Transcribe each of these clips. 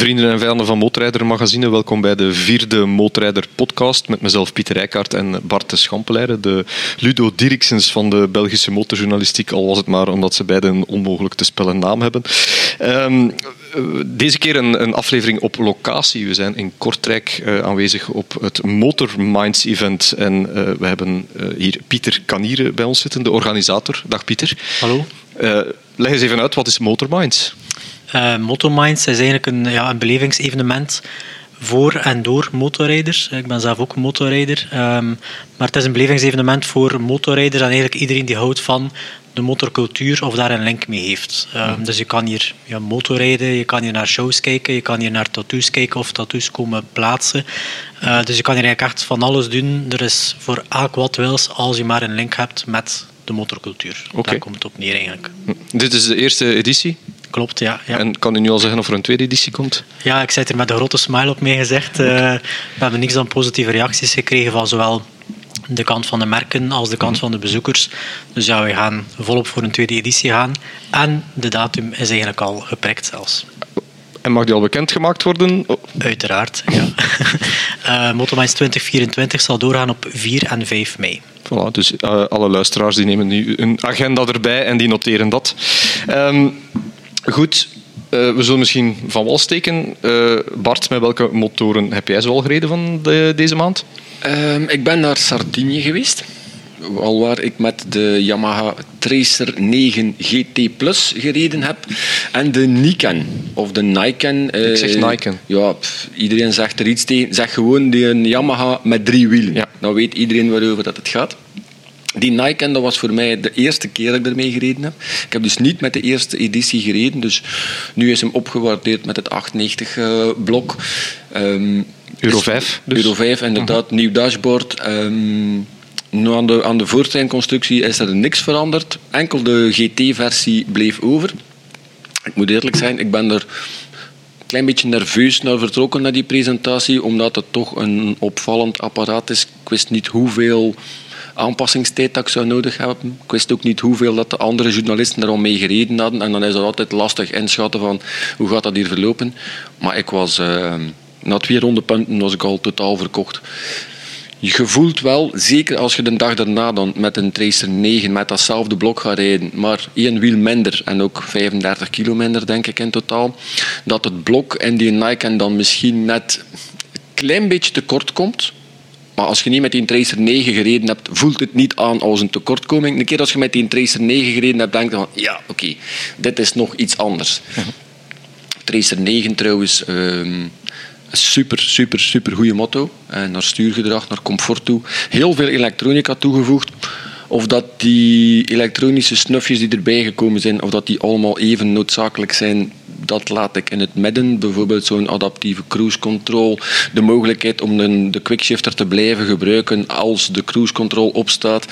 Vrienden en vijanden van Motorrijder Magazine, welkom bij de vierde Motorrijder podcast met mezelf Pieter Rijkaard en Bart de Schampeleire, de Ludo Dirksens van de Belgische motorjournalistiek, al was het maar omdat ze beiden een onmogelijk te spellen naam hebben. Um, deze keer een, een, aflevering op locatie. We zijn in Kortrijk uh, aanwezig op het Motor Minds event en uh, we hebben uh, hier Pieter Kanieren bij ons zitten, de organisator. Dag Pieter. Hallo. leg eens even uit, wat is Motor Minds? Uh, Motominds is eigenlijk een, ja, een belevingsevenement voor en door motorrijders. Ik ben zelf ook motorrijder. Um, maar het is een belevingsevenement voor motorrijders en eigenlijk iedereen die houdt van de motorcultuur of daar een link mee heeft. Um, dus je kan hier ja, motorrijden, je kan hier naar shows kijken, je kan hier naar tattoos kijken of tattoos komen plaatsen. Uh, dus je kan hier eigenlijk echt van alles doen. Er is voor elk wat wils als je maar een link hebt met de motorcultuur. Okay. Daar komt het op neer eigenlijk. Dit is de eerste editie? Klopt, ja, ja. En kan u nu al zeggen of er een tweede editie komt? Ja, ik zit er met een grote smile op mee gezegd. Uh, we hebben niks dan positieve reacties gekregen van zowel de kant van de merken als de kant van de bezoekers. Dus ja, we gaan volop voor een tweede editie gaan. En de datum is eigenlijk al geprikt zelfs. En mag die al bekendgemaakt worden? Oh. Uiteraard, ja. uh, Motorminds 2024 zal doorgaan op 4 en 5 mei. Voilà, dus uh, alle luisteraars die nemen nu een agenda erbij en die noteren dat. Um, Goed, uh, we zullen misschien van wal steken. Uh, Bart, met welke motoren heb jij zoal gereden van de, deze maand? Um, ik ben naar Sardinië geweest. Alwaar ik met de Yamaha Tracer 9 GT Plus gereden heb. En de Niken, of de Niken. Ik zeg Niken. Ja, pff, iedereen zegt er iets tegen. Zeg gewoon de Yamaha met drie wielen. Ja. Dan weet iedereen waarover dat het gaat. Die Nike, dat was voor mij de eerste keer dat ik ermee gereden heb. Ik heb dus niet met de eerste editie gereden. Dus nu is hem opgewaardeerd met het 890 uh, blok. Um, Euro 5. Dus. Euro 5, inderdaad. -huh. Nieuw dashboard. Um, nu aan de, aan de is er niks veranderd. Enkel de GT-versie bleef over. Ik moet eerlijk zijn, ik ben er een klein beetje nerveus naar vertrokken naar die presentatie, omdat het toch een opvallend apparaat is. Ik wist niet hoeveel aanpassingstijd dat ik zou nodig hebben. Ik wist ook niet hoeveel dat de andere journalisten al mee gereden hadden. En dan is het altijd lastig inschatten van hoe gaat dat hier verlopen. Maar ik was, uh, na twee ronde punten was ik al totaal verkocht. Je voelt wel, zeker als je de dag daarna dan met een Tracer 9 met datzelfde blok gaat rijden, maar één wiel minder en ook 35 kilo minder denk ik in totaal, dat het blok en die Nike dan misschien net een klein beetje tekort komt. Maar als je niet met die Tracer 9 gereden hebt, voelt het niet aan als een tekortkoming. Een keer als je met die Tracer 9 gereden hebt, denk je van ja, oké, okay, dit is nog iets anders. Uh -huh. Tracer 9 trouwens, um, super, super, super goede motto. En naar stuurgedrag, naar comfort toe. Heel veel elektronica toegevoegd. Of dat die elektronische snufjes die erbij gekomen zijn, of dat die allemaal even noodzakelijk zijn, dat laat ik in het midden. Bijvoorbeeld zo'n adaptieve cruise control. De mogelijkheid om de, de quickshifter te blijven gebruiken als de cruise control opstaat.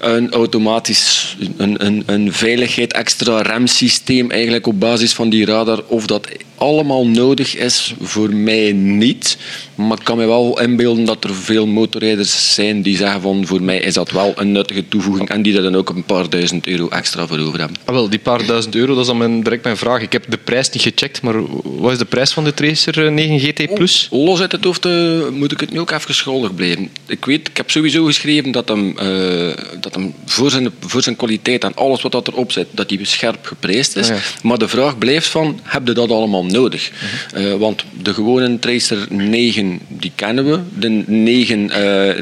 Een automatisch, een, een, een veiligheid extra remsysteem eigenlijk op basis van die radar. Of dat allemaal nodig is, voor mij niet. Maar ik kan me wel inbeelden dat er veel motorrijders zijn die zeggen van voor mij is dat wel een nuttige toevoeging en die daar dan ook een paar duizend euro extra voor over hebben. Ah, wel, die paar duizend euro, dat is dan mijn, direct mijn vraag. Ik heb de prijs niet gecheckt, maar wat is de prijs van de Tracer 9 GT Plus? Oh, los uit het hoofd uh, moet ik het nu ook even schuldig blijven. Ik weet, ik heb sowieso geschreven dat hem, uh, dat hem voor, zijn, voor zijn kwaliteit en alles wat dat erop zit, dat hij scherp geprijsd is. Ah, ja. Maar de vraag blijft van, heb je dat allemaal nodig? Uh uh, want de gewone Tracer 9, die kennen we. De 9, uh,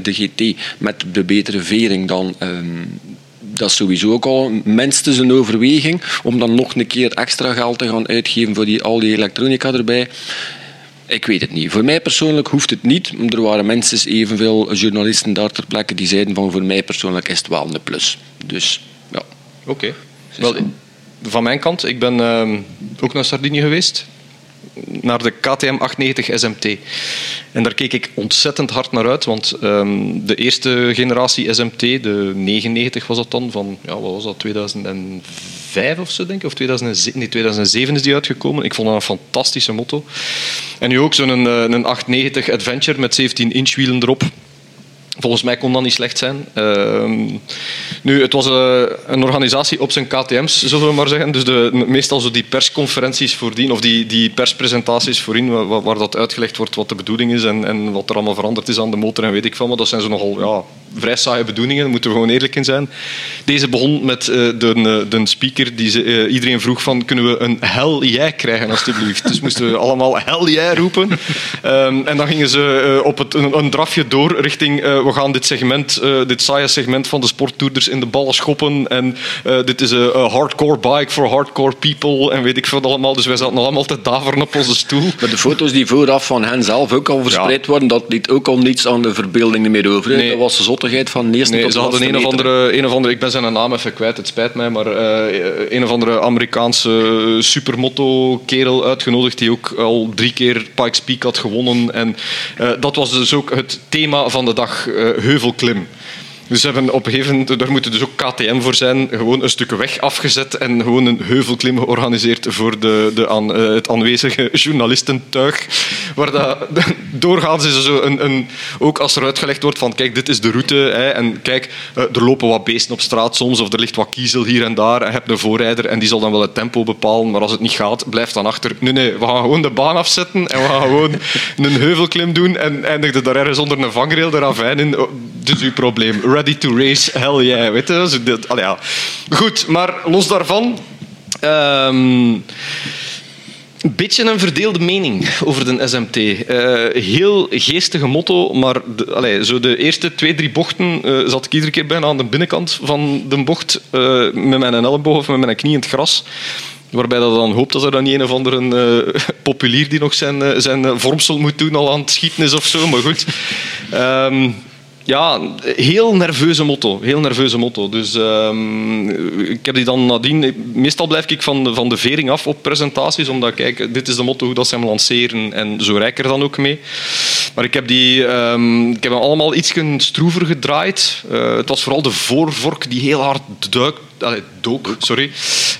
de GT, met de betere vering dan... Um, dat is sowieso ook al minstens een overweging om dan nog een keer extra geld te gaan uitgeven voor die, al die elektronica erbij. Ik weet het niet. Voor mij persoonlijk hoeft het niet. Er waren minstens evenveel journalisten daar ter plekke die zeiden van voor mij persoonlijk is het wel een plus. Dus ja. Oké. Okay. Van mijn kant, ik ben uh, ook naar Sardinië geweest naar de KTM 890 SMT. En daar keek ik ontzettend hard naar uit, want um, de eerste generatie SMT, de 99 was dat dan, van, ja, wat was dat, 2005 of zo denk ik, of 2007, nee, 2007 is die uitgekomen. Ik vond dat een fantastische motto. En nu ook zo'n een, een 890 Adventure met 17 inch wielen erop. Volgens mij kon dat niet slecht zijn. Ehm, nu, het was eh, een organisatie op zijn KTM's, zullen we maar zeggen. Dus de, meestal zo die persconferenties voordien, of die, die perspresentaties voorin, waar, dat uitgelegd wordt wat de bedoeling is en, en, wat er allemaal veranderd is aan de motor en weet ik veel. Maar dat zijn zo nogal ja, vrij saaie bedoelingen, daar moeten we gewoon eerlijk in zijn. Deze begon met uh, de, de speaker die ze, uh, iedereen vroeg van, kunnen we een hell jij krijgen alstublieft? Dus moesten we allemaal hell jij roepen. Um, en dan gingen ze op het, een, een drafje door richting we gaan dit segment, dit saaie segment van de sporttoerders in de ballen schoppen. En dit is een hardcore bike for hardcore people. En weet ik veel allemaal. Dus wij zaten nog allemaal te daveren op onze stoel. Maar de foto's die vooraf van hen zelf ook al verspreid ja. worden, dat liet ook al niets aan de verbeelding meer over. Nee. Dat was de van de eerste nee, ze hadden een of, andere, een of andere, ik ben zijn naam even kwijt, het spijt mij, maar uh, een of andere Amerikaanse supermotto-kerel uitgenodigd die ook al drie keer Pikes Peak had gewonnen. En uh, dat was dus ook het thema van de dag. Heuvelklim. Dus ze hebben op een gegeven moment, daar moeten dus ook KTM voor zijn, gewoon een stuk weg afgezet en gewoon een heuvelklim georganiseerd voor de, de aan, uh, het aanwezige journalistentuig. Waar dat, doorgaans is er zo een, een, ook als er uitgelegd wordt van kijk, dit is de route hè, en kijk, uh, er lopen wat beesten op straat soms of er ligt wat kiezel hier en daar en je hebt een voorrijder en die zal dan wel het tempo bepalen, maar als het niet gaat, blijf dan achter. Nee, nee, we gaan gewoon de baan afzetten en we gaan gewoon een heuvelklim doen en eindigde daar ergens onder een vangrail de ravijn in. Is uw probleem ready to race, hell yeah. Weet je? dat, allee, ja. Goed, maar los daarvan... Een beetje een verdeelde mening over de SMT. Uh, heel geestige motto, maar de, allee, zo de eerste twee, drie bochten uh, zat ik iedere keer bijna aan de binnenkant van de bocht uh, met mijn elleboog of met mijn knie in het gras. Waarbij dat dan hoopt dat er dan niet een of andere populier die nog zijn, zijn vormsel moet doen al aan het schieten is of zo. Maar goed. Um, ja, heel nerveuze motto. Heel nerveuze motto. Dus um, ik heb die dan nadien... Meestal blijf ik van de, van de vering af op presentaties, omdat kijk, dit is de motto hoe dat ze hem lanceren en zo rijk er dan ook mee. Maar ik heb, die, um, ik heb hem allemaal iets stroever gedraaid. Uh, het was vooral de voorvork die heel hard duikt allee, dook, sorry.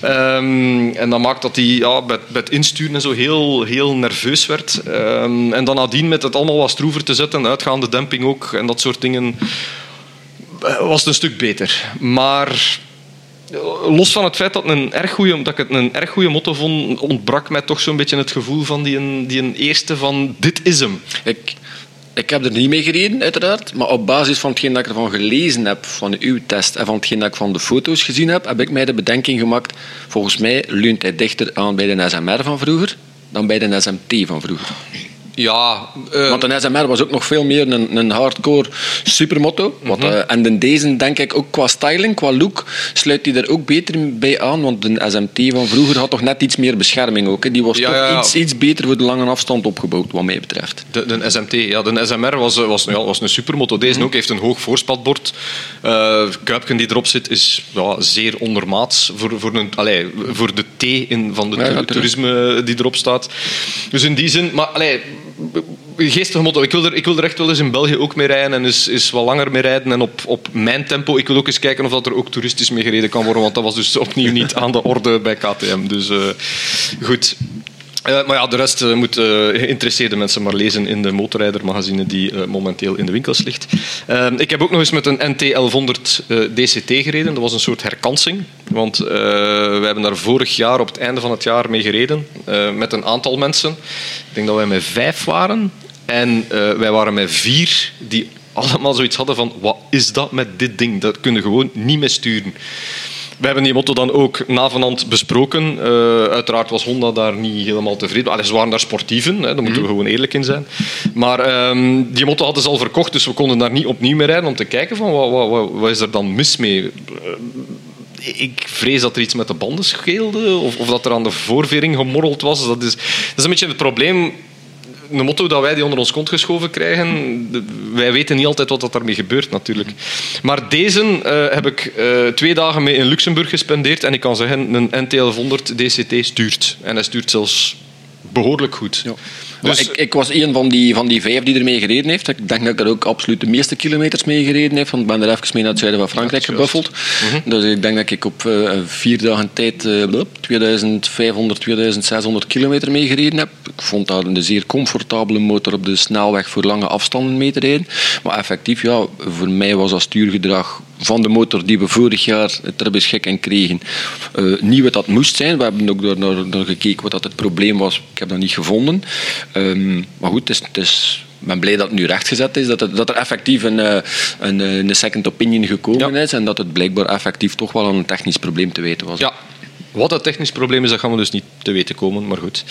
Um, en dat maakt dat hij ja, bij, het insturen en zo heel, heel nerveus werd. Um, en dan nadien met het allemaal wat stroever te zetten, uitgaande demping ook en dat soort dingen, eh, was het een stuk beter. Maar los van het feit dat, een erg goeie, dat ik het een erg goede motto vond, ontbrak mij toch zo'n beetje het gevoel van die, die een eerste van dit is hem. Ik, ik heb er niet mee gereden, uiteraard. Maar op basis van hetgeen dat ik ervan gelezen heb, van uw test en van hetgeen dat ik van de foto's gezien heb, heb ik mij de bedenking gemaakt, volgens mij leunt hij dichter aan bij de SMR van vroeger dan bij de SMT van vroeger. Ja, uh, Want een SMR was ook nog veel meer een, een hardcore supermotto. Wat, uh, en de deze, denk ik, ook qua styling, qua look, sluit hij er ook beter bij aan. Want de SMT van vroeger had toch net iets meer bescherming ook. Hè. Die was ja, toch ja, Iets, iets beter voor de lange afstand opgebouwd, wat mij betreft. De, de SMT, ja, de SMR was, was, ja, was een supermotto. Deze mm ook heeft een hoog voorspatbord. Kuipken die erop zit is ja, zeer ondermaats voor, voor, een, allez, voor de T in, van de toerisme die erop staat. Dus in die zin, maar allez, geestige motto. Ik wil, er, ik wil er echt wel eens in België ook mee rijden en eens, eens wat langer mee rijden en op, op mijn tempo. Ik wil ook eens kijken of dat er ook toeristisch mee gereden kan worden, want dat was dus opnieuw niet aan de orde bij KTM. Dus uh, goed. Uh, maar ja, de rest uh, moet uh, geïnteresseerde mensen maar lezen in de motorrijdermagazine die momenteel in de winkels ligt. ik heb ook nog eens met een NT 1100 DCT gereden. Dat was een soort herkansing. Want we hebben daar vorig jaar op het einde van het jaar mee gereden. met een aantal mensen. Ik denk dat wij met vijf waren. En wij waren met vier die allemaal zoiets hadden van wat is dat met dit ding? Dat kunnen gewoon niet meer sturen. We hebben die motto dan ook navenant besproken. Uh, uiteraard was Honda daar niet helemaal tevreden. Allee, ze waren daar sportieven, hè, daar moeten we mhm. gewoon eerlijk in zijn. Maar um, die motto hadden ze al verkocht, dus we konden daar niet opnieuw mee rijden om te kijken van wat, wat, wat, wat is er dan mis mee. Uh, ik vrees dat er iets met de banden scheelde of, of dat er aan de voorvering gemorreld was. Dat is, dat is een beetje het probleem een motto dat wij die onder ons kont geschoven krijgen, wij weten niet altijd wat dat daarmee gebeurt natuurlijk. Maar deze uh, heb ik uh, twee dagen mee in Luxemburg gespendeerd en ik kan zeggen, een NT1100 DCT stuurt. En hij stuurt zelfs behoorlijk goed. Ja. Dus ik, ik, was een van die, van die vijf die ermee gereden heeft. Ik denk dat ik er ook absoluut de meeste kilometers mee gereden heb. Want ik ben er even mee naar het zuiden van Frankrijk gebuffeld. Mhm. Dus ik denk dat ik op uh, vier dagen tijd uh, 2500, 2600 kilometer mee gereden heb. Ik vond dat een zeer comfortabele motor op de snelweg voor lange afstanden mee te rijden. Maar effectief, ja, voor mij was dat stuurgedrag van de motor die we vorig jaar ter beschikking kregen, uh, niet wat dat moest zijn. We hebben ook naar, naar, naar, gekeken wat dat het probleem was. Ik heb dat niet gevonden. Um, maar goed, het is, het is ik ben blij dat het nu rechtgezet is, dat, het, dat er effectief een, eh, een, een second opinion gekomen is en dat het blijkbaar effectief toch wel een technisch probleem te weten was. Ja, wat dat technisch probleem is, dat gaan we dus niet te weten komen, maar goed.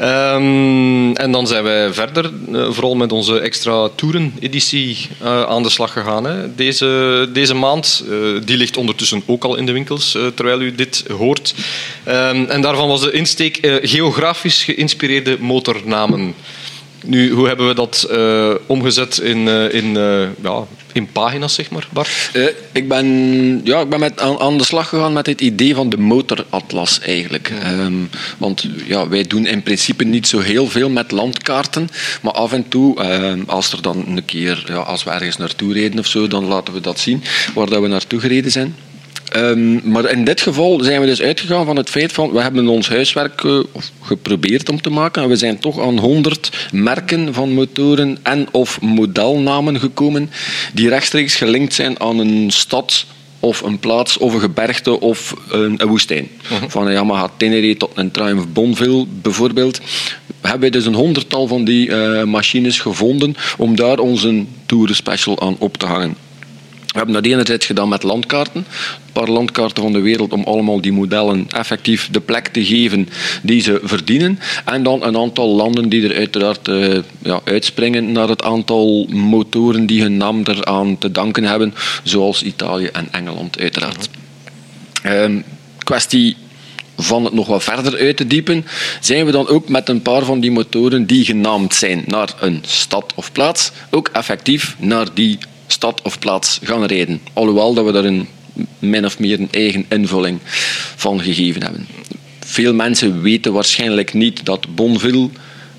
Um, en dan zijn wij verder, uh, vooral met onze extra toeren-editie uh, aan de slag gegaan. Hè. Deze, deze maand, uh, die ligt ondertussen ook al in de winkels, terwijl u dit hoort. Um, en daarvan was de insteek geografisch geïnspireerde motornamen. Nu, hoe hebben we dat uh, omgezet in, uh, in, uh, ja, in pagina's, zeg maar, Bart? ik ben, ja, ik ben met, aan, aan, de slag gegaan met het idee van de motoratlas eigenlijk. Ja. Um, want ja, wij doen in principe niet zo heel veel met landkaarten, maar af en toe, ehm, als er dan een keer, ja, als we ergens naartoe reden of zo, dan laten we dat zien, waar dat we naartoe gereden zijn. Um, maar in dit geval zijn we dus uitgegaan van het feit van we hebben ons huiswerk uh, geprobeerd om te maken en we zijn toch aan 100 merken van motoren en of modelnamen gekomen die rechtstreeks gelinkt zijn aan een stad of een plaats of een gebergte of een, een woestijn. Uh -huh. Van een Yamaha Tenere tot een Triumph Bonneville bijvoorbeeld hebben wij dus een honderdtal van die uh, machines gevonden om daar onze Tour Special aan op te hangen. We hebben dat enerzijds gedaan met landkaarten. Een paar landkaarten van de wereld om allemaal die modellen effectief de plek te geven die ze verdienen. En dan een aantal landen die er uiteraard uh, ja, uitspringen naar het aantal motoren die hun naam eraan te danken hebben. Zoals Italië en Engeland uiteraard. Um, kwestie van het nog wat verder uit te diepen, zijn we dan ook met een paar van die motoren die genaamd zijn naar een stad of plaats, ook effectief naar die stad of plaats gaan rijden. Alhoewel dat we daar een min of meer een eigen invulling van gegeven hebben. Veel mensen weten waarschijnlijk niet dat Bonneville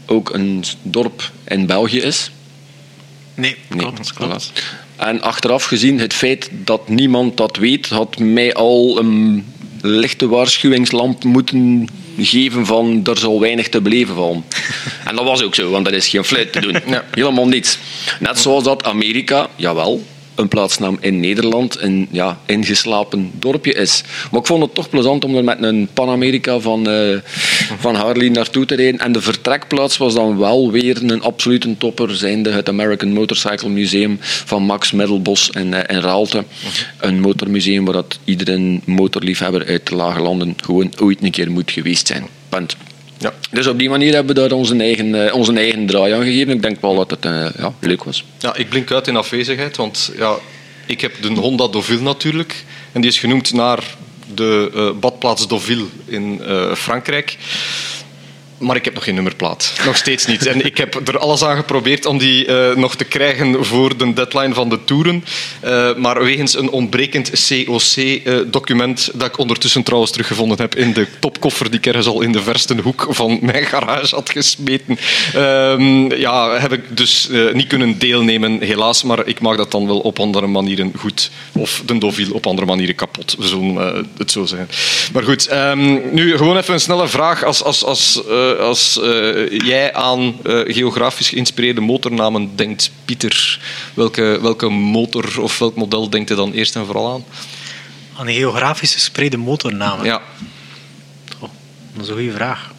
ook een dorp in België is. Nee, nee klopt. klopt. En achteraf gezien, het feit dat niemand dat weet, had mij al een lichte waarschuwingslamp moeten geven van er zal weinig te beleven vallen. en dat was ook zo, want er is geen fluit te doen. Ja. Helemaal niets. Net zoals dat Amerika, jawel, een plaatsnaam in Nederland een ja, ingeslapen dorpje is. Maar ik vond het toch plezant om er met een Pan-Amerika van, uh, van Harley naartoe te rijden. En de vertrekplaats was dan wel weer een absolute topper, zijnde het American Motorcycle Museum van Max Middelbos in, uh, in Raalte. Een motormuseum waar dat iedere motorliefhebber uit de lage landen gewoon ooit een keer moet geweest zijn. Punt. Ja. Dus op die manier hebben we daar onze eigen, uh, onze eigen draai aan gegeven. Ik denk wel dat het uh, ja, leuk was. Ja, ik blink uit in afwezigheid, want ja, ik heb de Honda Deauville natuurlijk. En die is genoemd naar de uh, badplaats Deauville in Frankrijk. Maar ik heb nog geen nummerplaat. Nog steeds niet. En ik heb er alles aan geprobeerd om die uh, nog te krijgen voor de deadline van de toeren. Uh, maar wegens een ontbrekend COC-document, uh, dat ik ondertussen trouwens teruggevonden heb in de topkoffer die ik ergens al in de verste hoek van mijn garage had gesmeten, ehm, ja, heb ik dus niet kunnen deelnemen, helaas. Maar ik maak dat dan wel op andere manieren goed. Of de Deauville op andere manieren kapot. We zullen het zo zeggen. Maar goed, um, nu gewoon even een snelle vraag als... als, als als uh, jij aan uh, geografisch geïnspireerde motornamen denkt, Pieter, welke, welke motor of welk model denkt je dan eerst en vooral aan? Aan de geografisch gespreide motornamen? Ja. Oh, dat is een goede vraag.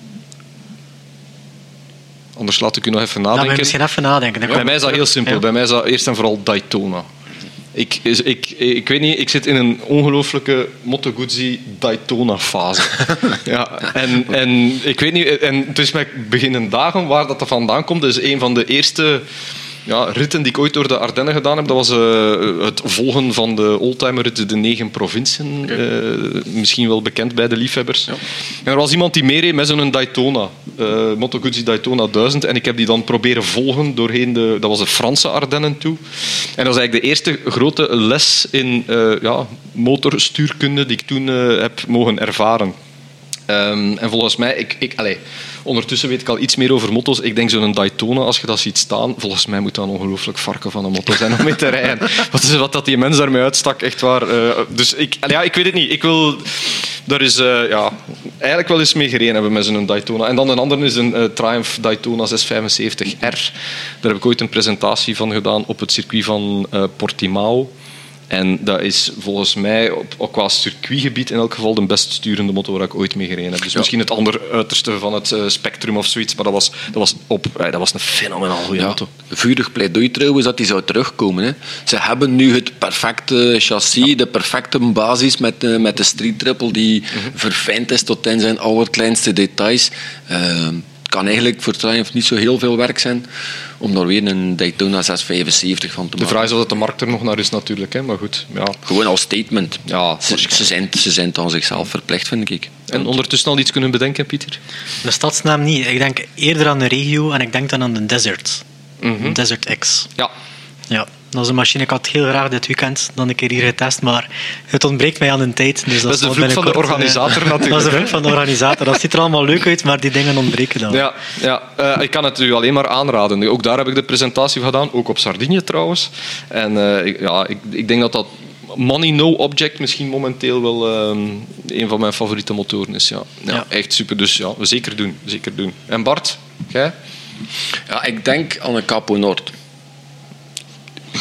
Anders laat ik u nog even nadenken. Ja, misschien even nadenken. Bij mij is dat heel simpel. Ja. Bij mij is dat eerst en vooral Daytona. Ik, ik, ik weet niet, ik zit in een ongelooflijke Moto Guzzi Daytona fase. ja, en, en ik weet niet, en het is met beginnen dagen waar dat er vandaan komt. Dat is een van de eerste ja, ritten die ik ooit door de Ardennen gedaan heb, dat was uh, het volgen van de oldtimer de negen provinciën. Okay. Uh, misschien wel bekend bij de liefhebbers. Ja. En er was iemand die meereed met zo'n Daytona, uh, Moto Guzzi Daytona 1000. En ik heb die dan proberen volgen doorheen de... Dat was de Franse Ardennen toe. En dat was eigenlijk de eerste grote les in ja, motorstuurkunde die ik toen heb mogen ervaren. Um, en volgens mij, ik, ik, allez, ondertussen weet ik al iets meer over motto's. Ik denk zo'n Daytona, als je dat ziet staan, volgens mij moet dat een ongelooflijk varken van een motto zijn om mee te rijden. Wat, is, wat dat die mens daarmee uitstak, echt waar. Uh, dus ik, ja, ik weet het niet. Ik wil daar is uh, ja, eigenlijk wel eens mee gereden hebben met zo'n Daytona. En dan een andere is een uh, Triumph Daytona 675R. Daar heb ik ooit een presentatie van gedaan op het circuit van uh, Portimao. En dat is volgens mij, ook qua circuitgebied in elk geval, de best sturende motor waar ik ooit mee gereden heb. Dus ja. misschien het andere uiterste van het uh, spectrum of zoiets, maar dat was, dat was, op, dat was een fenomenaal goede ja. auto. Vurig pleidooi trouwens dat die zou terugkomen. Hè. Ze hebben nu het perfecte chassis, ja. de perfecte basis met, uh, met de Street Triple die -hmm. verfijnd is tot in zijn allerkleinste details. Kan eigenlijk voor Triumph niet zo heel veel werk zijn om daar weer een Daytona 675 van te maken. De vraag is of dat de markt er nog naar is natuurlijk, hè? maar goed. Ja. Gewoon als statement. Ja, ze, ze, zijn, ze zijn aan zichzelf verplicht, vind ik. En ondertussen al iets kunnen bedenken, Pieter? De stadsnaam niet. Ik denk eerder aan de regio en ik denk dan aan de Desert. Mm -hmm. Desert X. Ja. Ja. Dat is een machine, ik had heel graag dit weekend dan een keer hier getest, maar het ontbreekt mij aan een tijd. Dus dat, dat is de vloek van de organisator natuurlijk. Dat is de vloek van de organisator. Dat ziet er allemaal leuk uit, maar die dingen ontbreken dan. Ja, ja uh, ik kan het u alleen maar aanraden. Ook daar heb ik de presentatie gedaan, ook op Sardinië trouwens. En uh, ik, ja, ik, ik denk dat dat Money No Object misschien momenteel wel uh, een van mijn favoriete motoren is. Ja. Ja, ja. Echt super, dus ja, zeker doen. Zeker doen. En Bart, jij? Ja, ik denk aan een Capo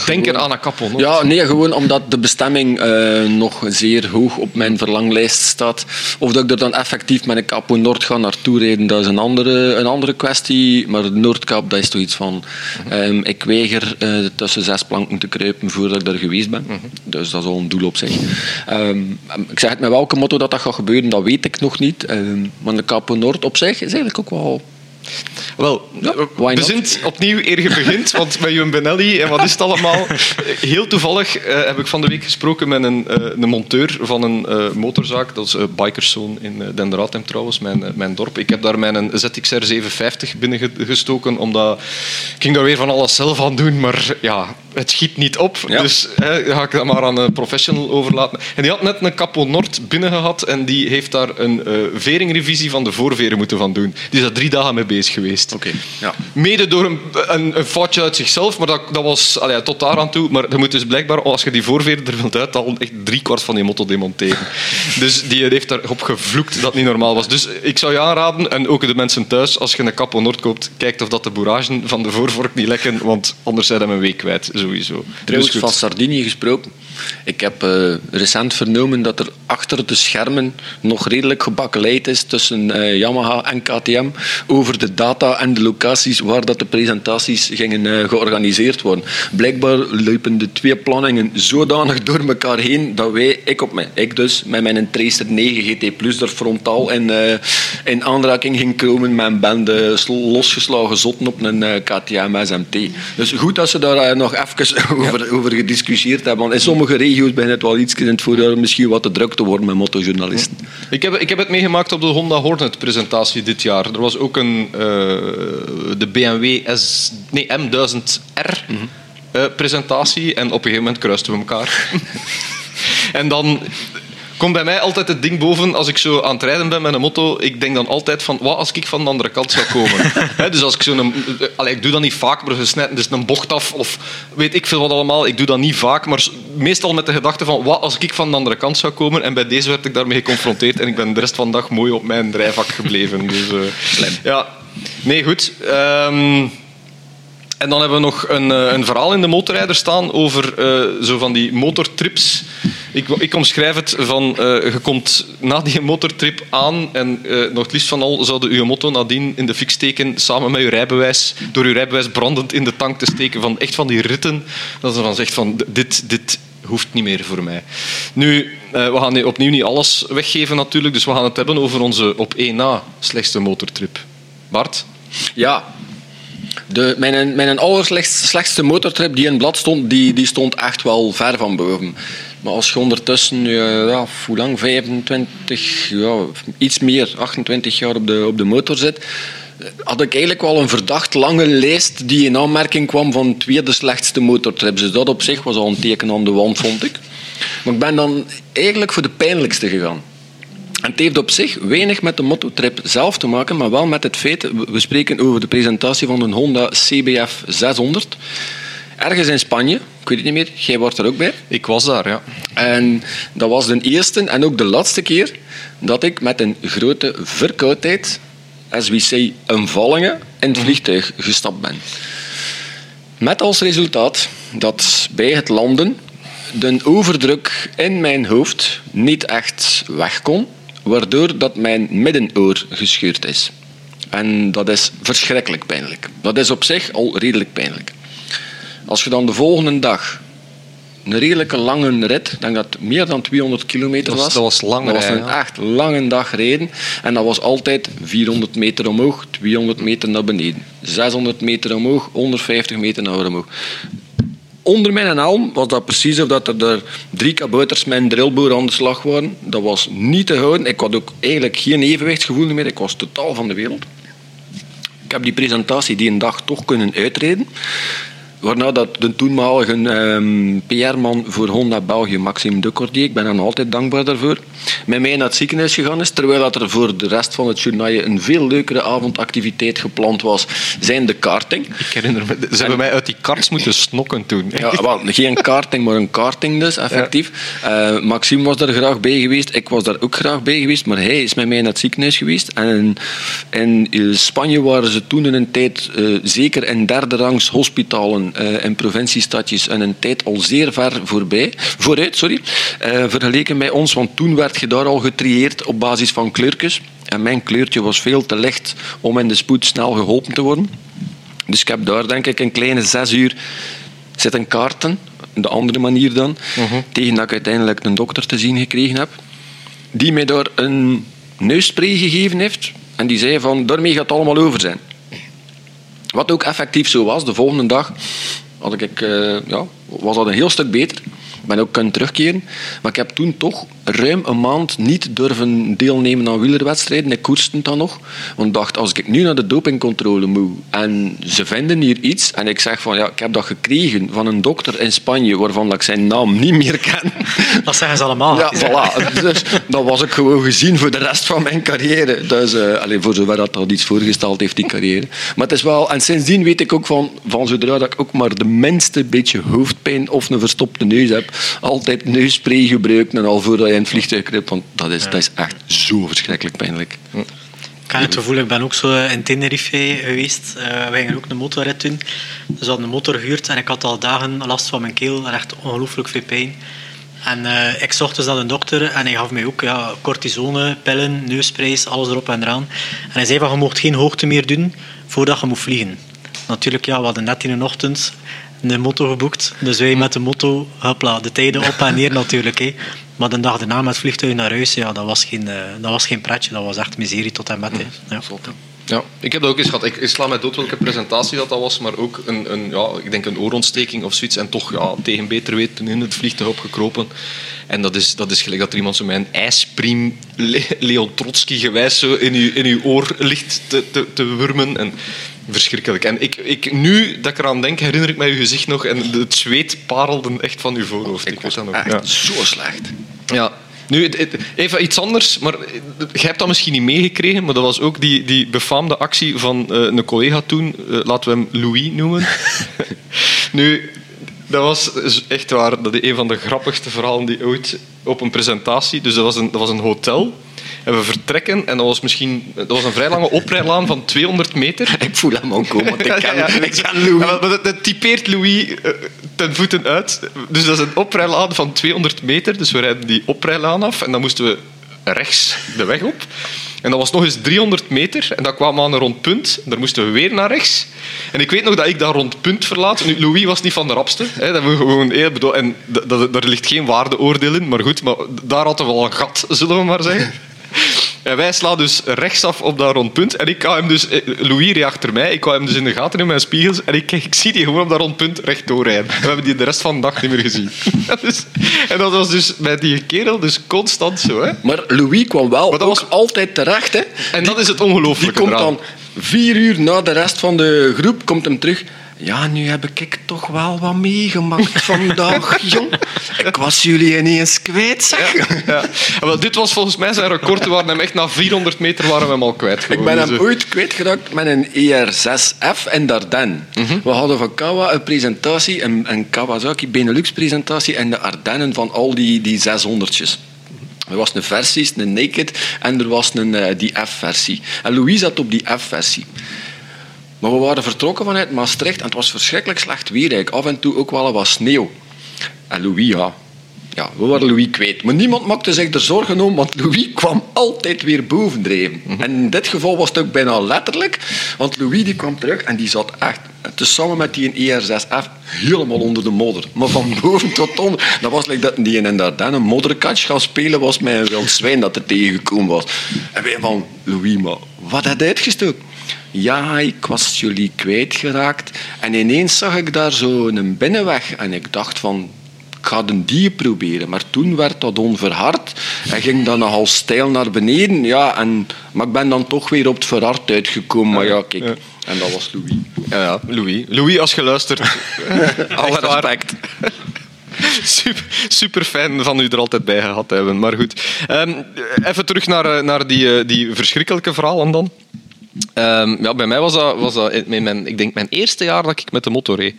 Noord. Denken aan een Noord? Ja, nee, gewoon omdat de bestemming uh, nog zeer hoog op mijn verlanglijst staat. Of dat ik er dan effectief met een Capo Noord ga naartoe rijden, dat is een andere, een andere kwestie. Maar de Noordkap, dat is toch iets van... Um, ik weiger uh, tussen zes planken te kruipen voordat ik daar geweest ben. Dus dat is al een doel op zich. Um, ik zeg het met welke motto dat, dat gaat gebeuren, dat weet ik nog niet. Um, maar de Capo Noord op zich is eigenlijk ook wel... Wel, ja, we zijn opnieuw eer je begint, want met Jum Benelli en wat is het allemaal? Heel toevallig uh, heb ik van de week gesproken met een, uh, een monteur van een uh, motorzaak, dat is Bikerzoon in Denderaatem trouwens, mijn, mijn dorp. Ik heb daar mijn ZXR 750 binnengestoken, omdat ik ging daar weer van alles zelf aan doen, maar ja, het schiet niet op. Ja. Dus ga ik dat maar aan een professional overlaten. En die had net een Capo Nord binnengehad en die heeft daar een veringrevisie van de voorveren moeten van doen. Die is daar drie dagen mee bezig geweest. Okay, ja. Mede door een, een, een, foutje uit zichzelf, maar dat, dat was allee, tot daar aan toe. Maar je moet dus blijkbaar, als je die voorveer er wilt uithalen, echt drie kwart van die motto demonteren. dus die heeft daarop gevloekt dat het niet normaal was. Dus ik zou je aanraden, en ook de mensen thuis, als je een Capo Noord koopt, kijk of dat de boeragen van de voorvork niet lekken, want anders zijn we een week kwijt, sowieso. Trouwens, dus van Sardinië gesproken. Ik heb uh, recent vernomen dat er achter de schermen nog redelijk gebakkeleid is tussen uh, Yamaha en KTM over de data en de locaties waar dat de presentaties gingen uh, georganiseerd worden. Blijkbaar lopen de twee planningen zodanig door elkaar heen dat wij, ik, op mijn, ik dus, met mijn Tracer 9 GT Plus er frontaal in, in aanraking ging komen met een bende losgeslagen zotten op een KTM SMT. Dus goed dat ze daar nog even over, ja. over gediscussieerd hebben. Want in sommige regio's begint het wel iets in het voorjaar misschien wat te druk te worden met motojournalisten. Ik heb, ik heb het meegemaakt op de Honda Hornet-presentatie dit jaar. Er was ook een, de BMW S, nee, M1000R mm -hmm. uh, presentatie en op een gegeven moment kruisten we elkaar. en dan komt bij mij altijd het ding boven als ik zo aan het rijden ben met een motto. Ik denk dan altijd van, wat als ik van de andere kant zou komen? He, dus als ik zo'n... Allee, ik doe dat niet vaak, maar snijden dus een bocht af of weet ik veel wat allemaal. Ik doe dat niet vaak, maar meestal met de gedachte van, wat als ik van de andere kant zou komen? En bij deze werd ik daarmee geconfronteerd en ik ben de rest van de dag mooi op mijn drijvak gebleven. Dus, uh, ja. Nee, goed. Um, en dan hebben we nog een, een verhaal in de motorrijder staan over uh, zo van die motortrips. Ik, ik omschrijf het van, uh, je komt na die motortrip aan en nog het liefst van al zouden je motto nadien in de fik steken samen met je rijbewijs, door je rijbewijs brandend in de tank te steken. Van echt van die ritten, dat ze van zegt van dit, dit hoeft niet meer voor mij. Nu, we gaan opnieuw niet alles weggeven natuurlijk, dus we gaan het hebben over onze op één na slechtste motortrip. Bart? Ja, de, mijn, mijn allerslechtste motortrip die in blad stond, die, die stond echt wel ver van boven. Maar als je ondertussen, ja, hoe lang, 25, ja, iets meer, 28 jaar op de, op de motor zit, had ik eigenlijk wel een verdacht lange lijst die in aanmerking kwam van tweede slechtste motortrips. Dus dat op zich was al een teken aan de wand, vond ik. Maar ik ben dan eigenlijk voor de pijnlijkste gegaan. En het heeft op zich weinig met de mototrip zelf te maken, maar wel met het feit, we spreken over de presentatie van een Honda CBF 600. Ergens in Spanje, ik weet het niet meer, jij wordt er ook bij. Ik was daar, ja. En dat was de eerste en ook de laatste keer dat ik met een grote verkoudheid, as we say, een vallingen, in het vliegtuig gestapt ben. Met als resultaat dat bij het landen de overdruk in mijn hoofd niet echt weg kon, waardoor dat mijn middenoor gescheurd is. En dat is verschrikkelijk pijnlijk. Dat is op zich al redelijk pijnlijk. Als je dan de volgende dag een redelijke lange rit, ik denk dat het meer dan 200 kilometer Dat was- dat was lang Dat was een ja. echt lange dag rijden. En dat was altijd 400 meter omhoog, 200 meter naar beneden. 600 meter omhoog, 150 meter naar omhoog. Onder mijn helm was dat precies of dat er drie kabouters met een drillboor aan de slag waren. Dat was niet te houden. Ik had ook eigenlijk geen evenwichtsgevoel meer. Ik was totaal van de wereld. Ik heb die presentatie die een dag toch kunnen uitreden. Waarna dat de toenmalige ehm, PR-man voor Honda België, Maxime de Cordier, ik ben hem altijd dankbaar daarvoor, met mij naar het ziekenhuis gegaan is. Terwijl dat er voor de rest van het journaal een veel leukere avondactiviteit gepland was, zijn de karting. Ik herinner me, ze hebben mij uit die karts moeten snokken toen. Ja, wel, geen karting, maar een karting dus, effectief. Eh, Maxime was daar graag bij geweest, ik was daar ook graag bij geweest, maar hij is met mij naar het ziekenhuis geweest. En in, in Spanje waren ze toen in een tijd, eh, zeker in derde rangs hospitalen eh, en provinciestadjes, en een tijd al zeer ver voorbij, vooruit, sorry, eh, vergeleken met ons, want toen werd je daar al getrieerd op basis van kleurtjes. En mijn kleurtje was veel te licht om in de spoed snel geholpen te worden. Dus ik heb daar denk ik een kleine zes uur zitten kaarten, de andere manier dan, tegen dat ik uiteindelijk een dokter te zien gekregen heb, die mij daar een neusspray gegeven heeft en die zei van, daarmee gaat het allemaal over zijn. Wat ook effectief zo was, de volgende dag had ik, eh, ja, was dat een heel stuk beter. Ik ben ook kunnen terugkeren. Maar ik heb toen toch ruim een maand niet durven deelnemen aan wielerwedstrijden. Ik koerste dan nog. Want ik dacht, als ik nu naar de dopingcontrole moet en ze vinden hier iets en ik zeg van ja, ik heb dat gekregen van een dokter in Spanje waarvan dat ik zijn naam niet meer ken. Dat zeggen ze allemaal. Ja, voilà. Dus dat was ik gewoon gezien voor de rest van mijn carrière. Dus, eh alleen voor zover dat dat iets voorgesteld heeft, die carrière. Maar het is wel... En sindsdien weet ik ook van, van zodra dat ik ook maar de minste beetje hoofdpijn of een verstopte neus heb, altijd neusspray gebruiken en al voordat je in het vliegtuig kruipt. Want dat is, dat is echt zo verschrikkelijk pijnlijk. Ik heb het gevoel, ik ben ook zo in Tenerife geweest. Eh wij gingen ook een motorrit doen. Dus we hadden een motor gehuurd en ik had al dagen last van mijn keel en echt ongelooflijk veel pijn. En eh, ik zocht dus naar de dokter en hij gaf mij ook ja, cortisone, pillen, neussprays, alles erop en eraan. En hij zei van, je mocht geen hoogte meer doen voordat je moet vliegen. Natuurlijk, ja, we hadden net in de ochtend een moto geboekt. Dus wij met de moto, hopla, de tijden op en neer natuurlijk. Hè. Maar de dag daarna met het vliegtuig naar huis, ja, dat, was geen, eh, dat was geen pretje. Dat was echt miserie tot en met. Hè. Ja. Ja, ik heb dat ook eens gehad. Ik, ik sla mij dood welke presentatie dat, dat was, maar ook een, een, ja, ik denk een oorontsteking of zoiets. En toch ja, tegen beter weten in het vliegtuig opgekropen. En dat is, dat is gelijk dat er iemand zo met een ijspriem Le- Leon Trotsky gewijs zo in uw, in uw oor ligt te, te, te wurmen. En verschrikkelijk. En ik, ik, nu dat ik eraan denk, herinner ik mij uw gezicht nog en het zweet parelde echt van uw voorhoofd. Ik, dat nog. Echt Ja. zo slecht. Ja. Nu, even iets anders, maar jij hebt dat misschien niet meegekregen, maar dat was ook die, die befaamde actie van eh, een collega toen, eh, laten we hem Louis noemen. nu, dat was dus echt waar, dat is een van de grappigste verhalen die ooit op een presentatie, dus dat was een, dat was een hotel, en we vertrekken, en dat was misschien, dat was een vrij lange oprijlaan van 200 meter. Ik voel hem al komen, want ik ken, Ja, ja, ik Louis. Ja, dat, dat typeert Louis eh, ten voeten uit. Dus dat is een oprijlaan van 200 meter. Dus we rijden die oprijlaan af en dan moesten we rechts de weg op. En dat was nog eens 300 meter en dan kwamen we aan een rondpunt. Daar moesten we weer naar rechts. En ik weet nog dat ik dat rondpunt verlaat. Nu, Louis was niet van de rapste. Hè, dat we gewoon, eh, bedoel, en dat, dat, daar ligt geen waardeoordeel in, maar goed, maar daar hadden we wel een gat, zullen we maar zeggen. En wij slaan dus rechtsaf op dat rondpunt. En ik hou hem dus, eh, Louis reed achter mij, ik hou hem dus in de gaten in mijn spiegels. En ik, ik zie die gewoon op dat rondpunt rechtdoor rijden. We hebben die de rest van de dag niet meer gezien. En dat was dus bij die kerel dus constant zo. Hè. Maar Louis kwam wel Maar dat was- altijd terecht. Hè. En dat is het Die ongelooflijke komt eraan. dan vier uur na de rest van de groep, komt hem terug. Ja, nu heb ik toch wel wat meegemaakt vandaag, jong. Ik was jullie ineens kwijt, zeg. Ja. Ja, wel, dit was volgens mij zijn record. We waren hem echt na 400 meter waren we hem al kwijt. Ik ben hem ooit kwijtgeraakt met een ER6F in Dardenne. We hadden van Kawa een presentatie, een, een Kawasaki Benelux-presentatie in de Ardennen van al die, die 600'tjes. Er was een versie, een naked, en er was een, eh, die F-versie. En Louis zat op die F-versie. Maar we waren vertrokken vanuit Maastricht en het was verschrikkelijk slecht weer. eigenlijk. Af en toe ook wel wat sneeuw. En Louis, ja, ja, we waren Louis kwijt. Maar niemand maakte zich er zorgen om, want Louis kwam altijd weer bovendrijven. En in dit geval was het ook bijna letterlijk, want Louis die kwam terug en die zat echt, tezamen met die ER6F, helemaal onder de modder. Maar van boven tot onder. Dat was like dat die in Dardenne een modderkatch gaan spelen was met een wild zwijn dat er tegengekomen was. En wij van, Louis, maar wat had hij uitgestoken? Ja, ik was jullie kwijtgeraakt. En ineens zag ik daar zo een binnenweg. En ik dacht van, ik ga een die proberen. Maar toen werd dat onverhard. En ging dan nogal stijl naar beneden. Ja, en, maar ik ben dan toch weer op het verhard uitgekomen. Maar ja, kijk. En dat was Louis. Ja, ja, Louis. Louis, als je luistert. Alle respect. Super, super fijn van u er altijd bij gehad hebben. Maar goed, Ehm, even terug naar, eh, naar die, eh, die verschrikkelijke verhalen dan. Ehm, ja, bij mij was dat, was dat in mijn, ik denk mijn eerste jaar dat ik met de motor reed.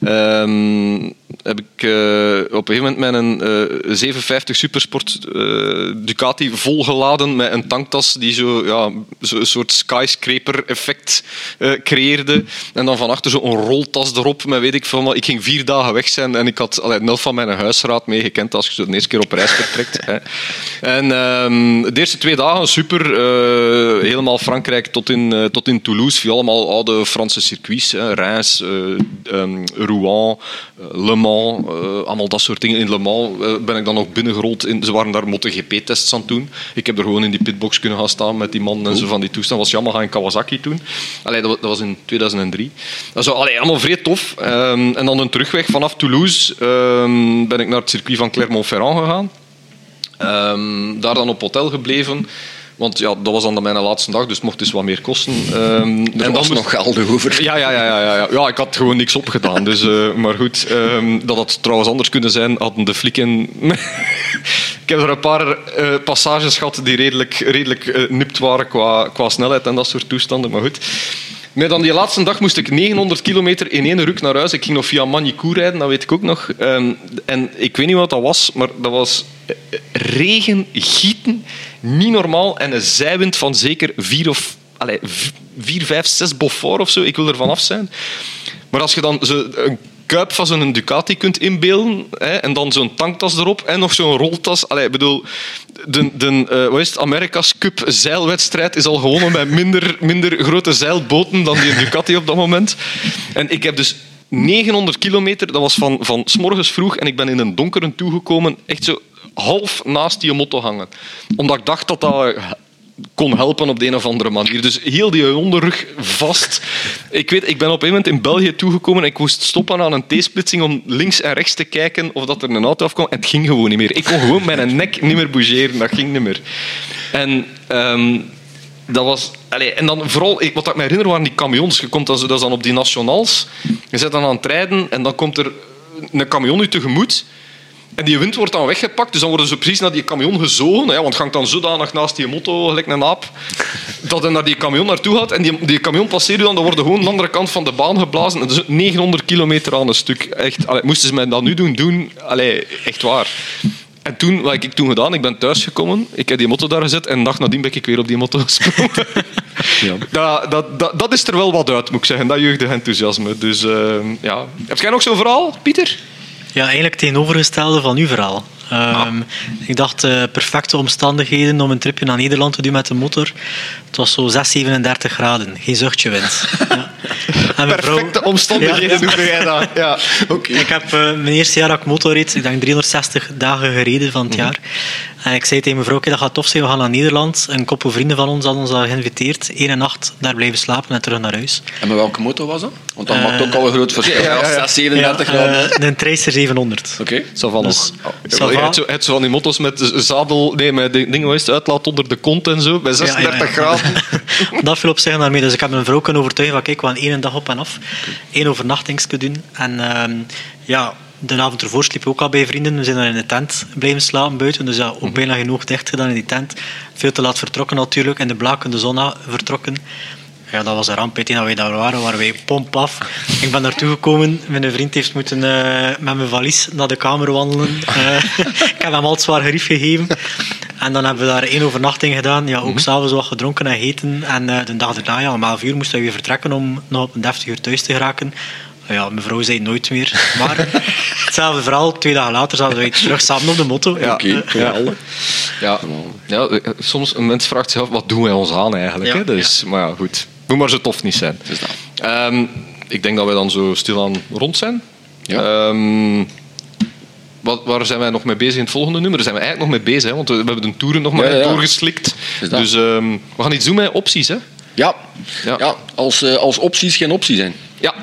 Ehm, heb ik eh, op een gegeven moment mijn eh 750 Supersport eh, Ducati volgeladen met een tanktas die zo, ja, zo een soort skyscraper effect eh, creëerde. En dan van achter zo'n roltas erop met weet ik wat. Ik ging vier dagen weg zijn en ik had allee, nul van mijn huisraad meegekend als je zo de eerste keer op reis vertrekt. En ehm, de eerste twee dagen super. helemaal Frankrijk tot in, eh, tot in Toulouse. Via allemaal oude Franse circuits. Hè. Reims, eh, ehm, Rouen, eh, Le Mans. allemaal dat soort dingen. In Le Mans ben ik dan ook binnengerold. In, ze waren daar MotoGP-tests aan het doen. Ik heb er gewoon in die pitbox kunnen gaan staan met die man en zo van die toestand. was Yamaha en Kawasaki toen. Allee, dat, wa- dat was in 2003. Dat was allee, allemaal vrij tof. Ehm, en dan een terugweg vanaf Toulouse ehm, ben ik naar het circuit van Clermont-Ferrand gegaan. Daar dan op hotel gebleven. Want ja, dat was dan mijn laatste dag, dus het mocht dus wat meer kosten. Er en dan was moest- nog geld over. ja, ja, ja, ja, ja, ja. ja, ik had gewoon niks opgedaan. Dus, eh, maar goed, ehm, dat had trouwens anders kunnen zijn, hadden de flikken... ik heb er een paar eh, passages gehad die redelijk, redelijk eh, nipt waren qua, qua snelheid en dat soort toestanden. Maar goed. Dan die laatste dag moest ik 900 kilometer in één ruk naar huis. Ik ging nog via Manicourt rijden, dat weet ik ook nog. Ehm, en ik weet niet wat dat was, maar dat was eh, regen, gieten, niet normaal. En een zijwind van zeker vier of allee, v- vier, vijf, zes Beaufort of zo. Ik wil er vanaf zijn. Maar als je dan zo een kuip van zo'n Ducati kunt inbeelden hè, en dan zo'n tanktas erop en nog zo'n roltas. Allee, ik bedoel, de, de eh, wat is het, Cup zeilwedstrijd is al gewonnen met minder, minder grote zeilboten dan die Ducati op dat moment. En ik heb dus 900 kilometer, dat was van, van s morgens vroeg en ik ben in een donkere toegekomen, echt zo half naast die motto hangen. Omdat ik dacht dat dat kon helpen op de een of andere manier. Dus heel die onderrug vast. Ik, weet, ik ben op een moment in België toegekomen en ik moest stoppen aan een T-splitsing om links en rechts te kijken of dat er een auto afkwam. En het ging gewoon niet meer. Ik kon gewoon mijn nek niet meer bougeren. Dat ging niet meer. En... ehm, dat was, allee, en dan vooral, wat ik me herinner waren die camions. Je komt dan, dat dan op die nationals. Je zit dan aan het rijden en dan komt er een camion u tegemoet. En die wind wordt dan weggepakt, dus dan worden ze precies naar die camion gezogen. Ja, want het hangt dan zodanig naast die motto, gelijk een aap, dat hij naar die camion naartoe gaat. En die, die camion passeert u dan, dan worden gewoon aan de andere kant van de baan geblazen. En dat is 900 kilometer aan een stuk. Echt, allee, moesten ze mij dat nu doen? Doen? Allee, echt waar. En toen, wat heb ik toen gedaan? Ik ben thuisgekomen, ik heb die motto daar gezet en een dag nadien ben ik weer op die motto gesprongen. Ja. dat, dat, dat, dat is er wel wat uit, moet ik zeggen. Dat jeugdig enthousiasme. Dus eh, ja. Heb jij nog zo'n verhaal, Pieter? Ja, eigenlijk tegenovergestelde van uw verhaal. Ehm, Ik dacht, eh, perfecte omstandigheden om een tripje naar Nederland te doen met de motor. Het was zo 6, 37 graden. Geen zuchtje wind. Ja. En mijn vrouw- Perfecte omstandigheden Ja. noem jij dat. Ja. Oké. Ik heb eh, mijn eerste jaar dat ik motor reed, ik denk 360 dagen gereden van het jaar. En ik zei tegen mijn vrouw, "Oké, dat gaat tof zijn, we gaan naar Nederland. Een koppel vrienden van ons hadden ons al geïnviteerd. Eén nacht daar blijven slapen en terug naar huis. En met welke motor was dat? Want dat Eh, maakt ook al een groot verschil. ja, ja, ja. Ja, 37 graden. eh, een Tracer 700. Oké. Ça va Dus, Je va. hebt zo, zo van die motto's met de zadel, nee, met de dingen, het, uitlaat onder de kont en zo, bij 36 Ja, ja, ja. graden. dat viel op zich daarmee. Dus ik heb mijn vrouw kunnen overtuigen van kijk, we gaan één dag op en af. Eén overnachtingsje doen. En ehm, ja, de avond ervoor sliepen we ook al bij vrienden. We zijn daar in de tent blijven slapen buiten. Dus ja, ook bijna genoeg dicht gedaan in die tent. Veel te laat vertrokken natuurlijk. In de blakende zon vertrokken. Ja, dat was een ramp. Dat wij daar waren, waren wij pomp af. Ik ben naartoe gekomen. Mijn vriend heeft moeten eh, met mijn valies naar de kamer wandelen. Eh, ik heb hem al zwaar gerief gegeven. En dan hebben we daar één overnachting gedaan. Ja, ook s'avonds wat gedronken en gegeten. En eh, de dag daarna, ja, om 11 uur, moesten we weer vertrekken om nog op een deftig uur thuis te geraken. Ja, mijn vrouw zei nooit meer. Maar hetzelfde verhaal, twee dagen later zaten wij terug samen op de motto. Ja. Oké, Ja. Ja, ja, soms een mens vraagt zich af, wat doen wij ons aan eigenlijk? Ja, hè? Dus, Maar ja, goed. Moet maar zo tof niet zijn. Dus dat. Ehm, ik denk dat wij dan zo stilaan rond zijn. Ja. Ehm, wat, waar zijn wij nog mee bezig in het volgende nummer? Daar zijn we eigenlijk nog mee bezig, hè? want we hebben de toeren nog maar doorgeslikt. Dus. Dus ehm, we gaan iets doen met opties. Hè? Ja, Ja. ja. als, eh, als opties geen optie zijn. Ja.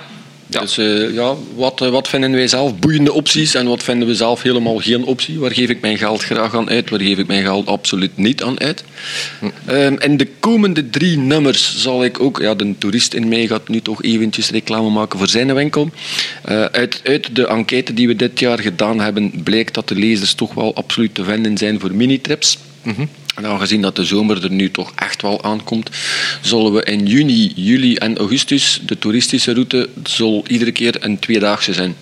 Ja. Dus eh, ja, wat, eh, wat vinden wij zelf boeiende opties en wat vinden we zelf helemaal geen optie? Waar geef ik mijn geld graag aan uit? Waar geef ik mijn geld absoluut niet aan uit? Ehm, en de komende drie nummers zal ik ook... Ja, de toerist in mij gaat nu toch eventjes reclame maken voor zijn winkel. Eh, uit, uit de enquête die we dit jaar gedaan hebben, blijkt dat de lezers toch wel absoluut te vinden zijn voor minitrips. En aangezien dat de zomer er nu toch echt wel aankomt, zullen we in juni, juli en augustus, de toeristische route, zal iedere keer een tweedaagse zijn.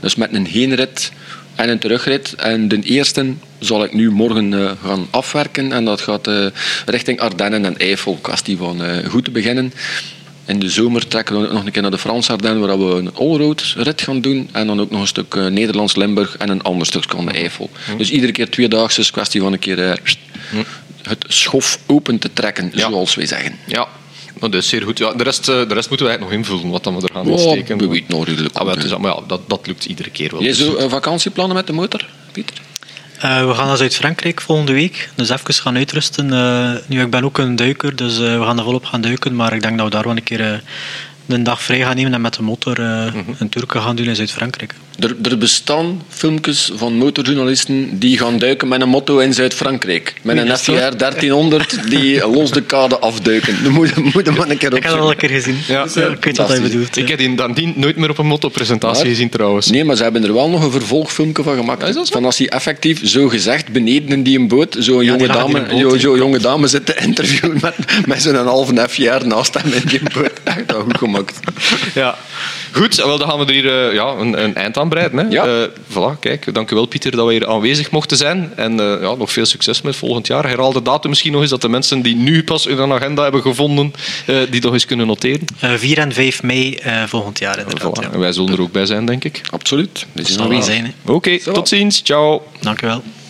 Dus met een heenrit en een terugrit. En de eerste zal ik nu morgen eh, gaan afwerken. En dat gaat eh, richting Ardennen en Eifel, kwestie van eh, goed te beginnen. In de zomer trekken we nog een keer naar de Franse Ardennen, waar we een allroad rit gaan doen. En dan ook nog een stuk eh, Nederlands-Limburg en een ander stuk aan de Eifel. Dus iedere keer tweedaagse kwestie van een keer het schof open te trekken, Ja. zoals wij zeggen. Ja, nou, dat is zeer goed. Ja, de, rest, eh, de rest moeten we eigenlijk nog invullen, wat dan we er gaan Oh, insteken. we weten nog redelijk Ah, hè. maar ja, dat, dat lukt iedere keer wel. Jij Dus- zo eh, vakantieplannen met de motor, Pieter? Eh, we gaan naar Zuid-Frankrijk volgende week. Dus even gaan uitrusten. Eh, nu, ik ben ook een duiker, dus eh, we gaan er volop gaan duiken. Maar ik denk dat we daar wel een keer eh, een dag vrij gaan nemen en met de motor eh, een tour gaan doen in Zuid-Frankrijk. Er, er bestaan filmpjes van motorjournalisten die gaan duiken met een motto in Zuid-Frankrijk. Met een dat? FDR 1300 die los de kade afduiken. Dan moet moet maar een keer Ik heb dat al een keer gezien. Ja, Dus, ik weet wat hij bedoelt. Ik heb die nadien nooit meer op een motopresentatie Maar- gezien trouwens. Nee, maar ze hebben er wel nog een vervolgfilmpje van gemaakt. Dat? Van als hij effectief zo gezegd beneden in die boot zo'n jonge, die dame, die boot, zo jonge dame zit te interviewen met, met zo'n halve FJR naast hem in die boot. Echt wel goed gemaakt. Ja. Goed, wel, dan gaan we er hier eh, ja, een, een eind aan breiden. Hè. Ja. Eh, voilà, kijk, dank u wel Pieter dat we hier aanwezig mochten zijn. En eh, ja, nog veel succes met volgend jaar. Herhaal de datum misschien nog eens, dat de mensen die nu pas hun agenda hebben gevonden, eh, die nog eens kunnen noteren. Eh, 4 en 5 mei eh, volgend jaar inderdaad. Voilà. ja. En wij zullen er ook bij zijn, denk ik. Absoluut. We Dat zal er wel. zijn. hè. Oké, tot ziens. Ciao. Dank u wel.